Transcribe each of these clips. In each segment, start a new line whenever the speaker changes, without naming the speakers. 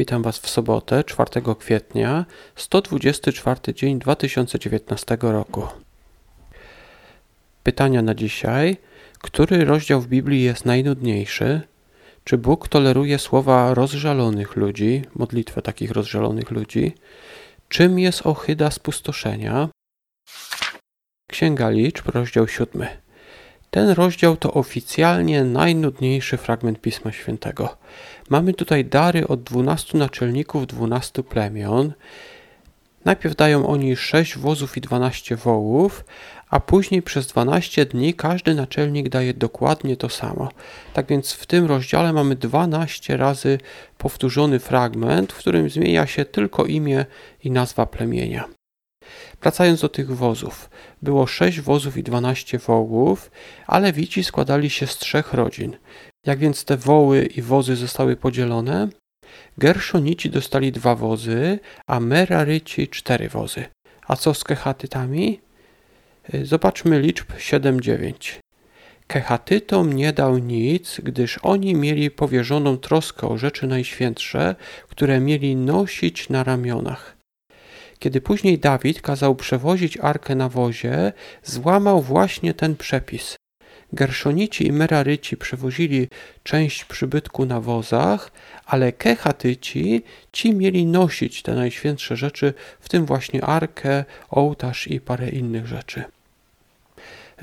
Witam Was w sobotę, 4 kwietnia, 124 dzień 2019 roku. Pytania na dzisiaj. Który rozdział w Biblii jest najnudniejszy? Czy Bóg toleruje słowa rozżalonych ludzi, modlitwę takich rozżalonych ludzi? Czym jest ohyda spustoszenia? Księga Liczb, rozdział 7. Ten rozdział to oficjalnie najnudniejszy fragment Pisma Świętego. Mamy tutaj dary od dwunastu naczelników dwunastu plemion. Najpierw dają oni sześć wozów i dwanaście wołów, a później przez dwanaście dni każdy naczelnik daje dokładnie to samo. Tak więc w tym rozdziale mamy dwanaście razy powtórzony fragment, w którym zmienia się tylko imię i nazwa plemienia. Wracając do tych wozów. Było sześć wozów i dwanaście wołów, ale wici składali się z trzech rodzin. Jak więc te woły i wozy zostały podzielone? Gerszonici dostali dwa wozy, a Meraryci cztery wozy. A co z Kehatytami? Zobaczmy liczb 7-9. Kehatytom nie dał nic, gdyż oni mieli powierzoną troskę o rzeczy najświętsze, które mieli nosić na ramionach. Kiedy później Dawid kazał przewozić arkę na wozie, złamał właśnie ten przepis. Gerszonici i Meraryci przewozili część przybytku na wozach, ale Kehatyci ci mieli nosić te najświętsze rzeczy, w tym właśnie arkę, ołtarz i parę innych rzeczy.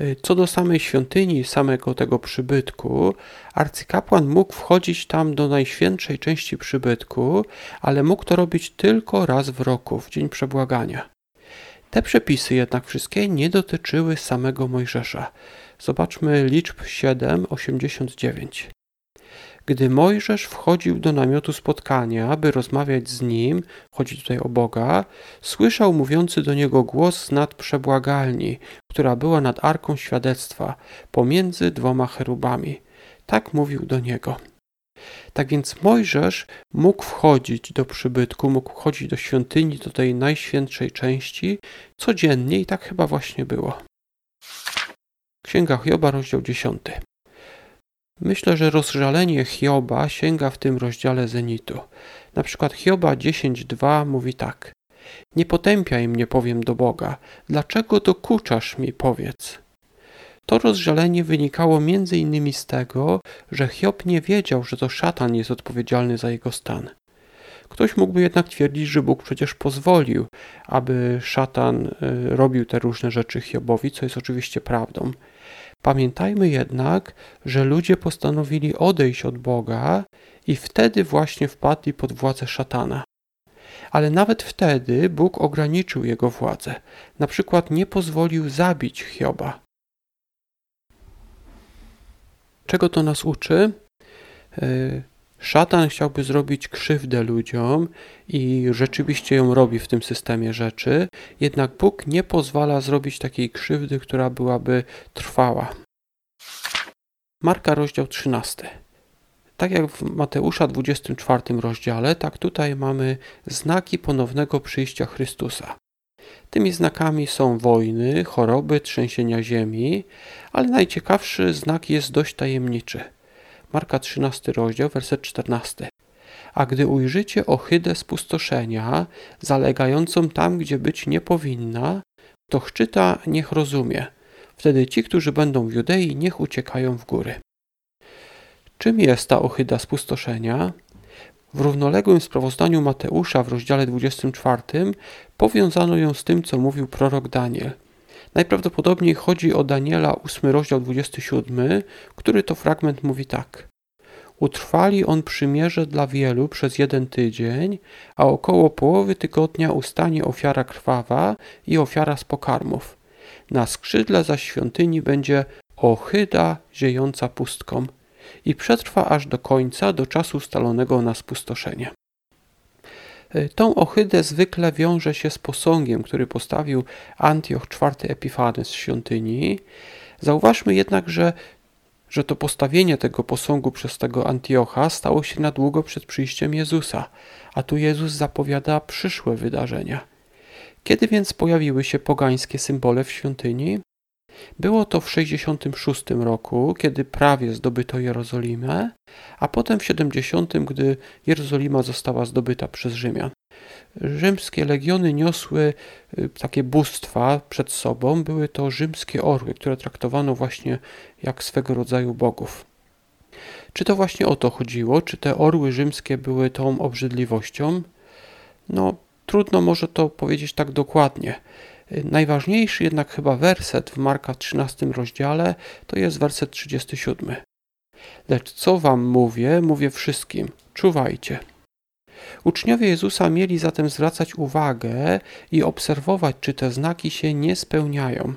Y, co do samej świątyni, samego tego przybytku, arcykapłan mógł wchodzić tam do najświętszej części przybytku, ale mógł to robić tylko raz w roku, w dzień przebłagania. Te przepisy jednak wszystkie nie dotyczyły samego Mojżesza. Zobaczmy liczb 7:89. Gdy Mojżesz wchodził do namiotu spotkania, aby rozmawiać z nim, chodzi tutaj o Boga, słyszał mówiący do niego głos nad przebłagalni, która była nad arką świadectwa, pomiędzy dwoma cherubami. Tak mówił do niego. Tak więc Mojżesz mógł wchodzić do przybytku, mógł wchodzić do świątyni, do tej najświętszej części codziennie i tak chyba właśnie było. Księga Hioba, rozdział 10. Myślę, że rozżalenie Hioba sięga w tym rozdziale zenitu. Na przykład Hioba 10.2 mówi tak. Nie potępiaj mnie, powiem do Boga. Dlaczego dokuczasz mi, powiedz? To rozżalenie wynikało innymi z tego, że Hiob nie wiedział, że to szatan jest odpowiedzialny za jego stan. Ktoś mógłby jednak twierdzić, że Bóg przecież pozwolił, aby szatan y, robił te różne rzeczy Hiobowi, co jest oczywiście prawdą. Pamiętajmy jednak, że ludzie postanowili odejść od Boga i wtedy właśnie wpadli pod władzę szatana. Ale nawet wtedy Bóg ograniczył jego władzę. Na przykład nie pozwolił zabić Hioba. Czego to nas uczy? Szatan chciałby zrobić krzywdę ludziom i rzeczywiście ją robi w tym systemie rzeczy, jednak Bóg nie pozwala zrobić takiej krzywdy, która byłaby trwała. Marka, rozdział 13. Tak jak w Mateusza 24 rozdziale, tak tutaj mamy znaki ponownego przyjścia Chrystusa. Tymi znakami są wojny, choroby, trzęsienia ziemi, ale najciekawszy znak jest dość tajemniczy – Marka 13 rozdział, werset 14. A gdy ujrzycie ohydę spustoszenia, zalegającą tam, gdzie być nie powinna, to chczyta niech rozumie. Wtedy ci, którzy będą w Judei, niech uciekają w góry. Czym jest ta ohyda spustoszenia? W równoległym sprawozdaniu Mateusza w rozdziale 24 powiązano ją z tym, co mówił prorok Daniel – Najprawdopodobniej chodzi o Daniela 8 rozdział 27, który to fragment mówi tak. Utrwali on przymierze dla wielu przez jeden tydzień, a około połowy tygodnia ustanie ofiara krwawa i ofiara z pokarmów. Na skrzydle zaś świątyni będzie ohyda ziejąca pustką i przetrwa aż do końca, do czasu ustalonego na spustoszenie. E, tą ohydę zwykle wiąże się z posągiem, który postawił Antioch IV Epifanes w świątyni. Zauważmy jednak, że, że to postawienie tego posągu przez tego Antiocha stało się na długo przed przyjściem Jezusa, a tu Jezus zapowiada przyszłe wydarzenia. Kiedy więc pojawiły się pogańskie symbole w świątyni? Było to w 66 roku, kiedy prawie zdobyto Jerozolimę, a potem w 70, gdy Jerozolima została zdobyta przez Rzymian. Rzymskie legiony niosły y, takie bóstwa przed sobą. Były to rzymskie orły, które traktowano właśnie jak swego rodzaju bogów. Czy to właśnie o to chodziło? Czy te orły rzymskie były tą obrzydliwością? No, trudno może to powiedzieć tak dokładnie. Najważniejszy jednak chyba werset w Marka 13 rozdziale to jest werset 37. Lecz co wam mówię, mówię wszystkim, czuwajcie. Uczniowie Jezusa mieli zatem zwracać uwagę i obserwować, czy te znaki się nie spełniają.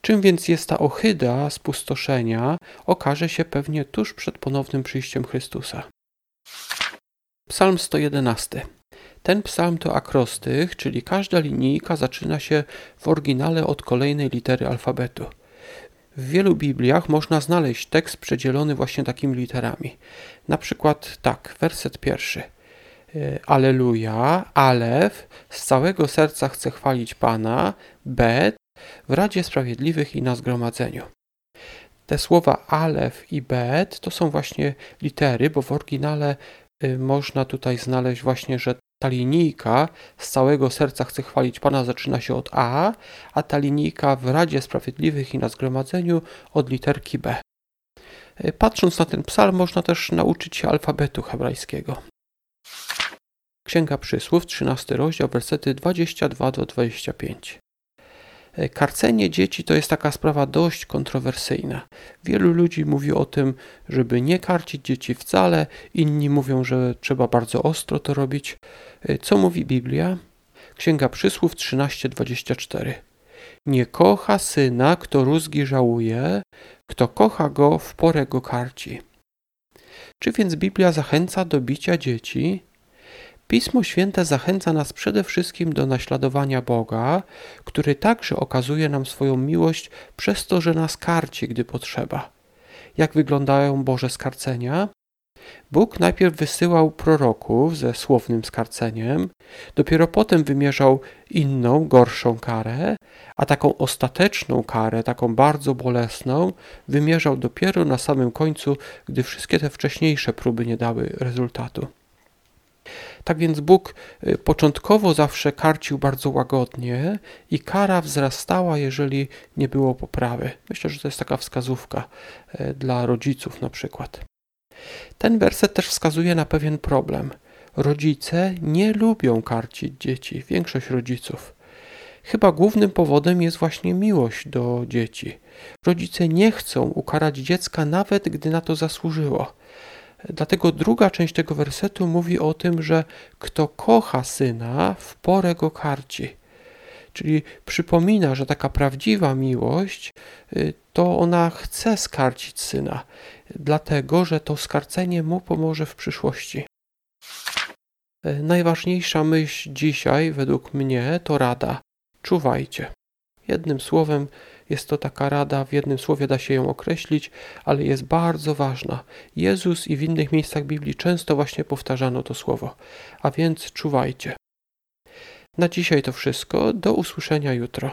Czym więc jest ta ohyda spustoszenia, okaże się pewnie tuż przed ponownym przyjściem Chrystusa. Psalm 111. Ten psalm to akrostych, czyli każda linijka zaczyna się w oryginale od kolejnej litery alfabetu. W wielu Bibliach można znaleźć tekst przedzielony właśnie takimi literami. Na przykład tak, werset pierwszy. E, Aleluja, Alef, z całego serca chcę chwalić Pana, Bet, w Radzie Sprawiedliwych i na zgromadzeniu. Te słowa Alef i Bet to są właśnie litery, bo w oryginale y, można tutaj znaleźć właśnie, że ta linijka z całego serca chce chwalić Pana zaczyna się od A, a ta linijka w Radzie Sprawiedliwych i na zgromadzeniu od literki B. Y, patrząc na ten psalm, można też nauczyć się alfabetu hebrajskiego. Księga Przysłów, 13 rozdział, wersety 22 do 25. E, karcenie dzieci to jest taka sprawa dość kontrowersyjna. Wielu ludzi mówi o tym, żeby nie karcić dzieci wcale, inni mówią, że trzeba bardzo ostro to robić. E, co mówi Biblia? Księga Przysłów 13:24. Nie kocha syna, kto rózgi żałuje, kto kocha go, w porę go karci. Czy więc Biblia zachęca do bicia dzieci? Pismo Święte zachęca nas przede wszystkim do naśladowania Boga, który także okazuje nam swoją miłość przez to, że nas karci, gdy potrzeba. Jak wyglądają Boże skarcenia? Bóg najpierw wysyłał proroków ze słownym skarceniem, dopiero potem wymierzał inną, gorszą karę, a taką ostateczną karę, taką bardzo bolesną, wymierzał dopiero na samym końcu, gdy wszystkie te wcześniejsze próby nie dały rezultatu. Tak więc Bóg y, początkowo zawsze karcił bardzo łagodnie i kara wzrastała, jeżeli nie było poprawy. Myślę, że to jest taka wskazówka y, dla rodziców na przykład. Ten werset też wskazuje na pewien problem. Rodzice nie lubią karcić dzieci, większość rodziców. Chyba głównym powodem jest właśnie miłość do dzieci. Rodzice nie chcą ukarać dziecka, nawet gdy na to zasłużyło. Dlatego druga część tego wersetu mówi o tym, że kto kocha syna, w porę go karci. Czyli przypomina, że taka prawdziwa miłość y, to ona chce skarcić syna, dlatego że to skarcenie mu pomoże w przyszłości. Y, najważniejsza myśl dzisiaj, według mnie, to rada: czuwajcie. Jednym słowem, jest to taka rada, w jednym słowie da się ją określić, ale jest bardzo ważna. Jezus i w innych miejscach Biblii często właśnie powtarzano to słowo. A więc czuwajcie. Na dzisiaj to wszystko. Do usłyszenia jutro.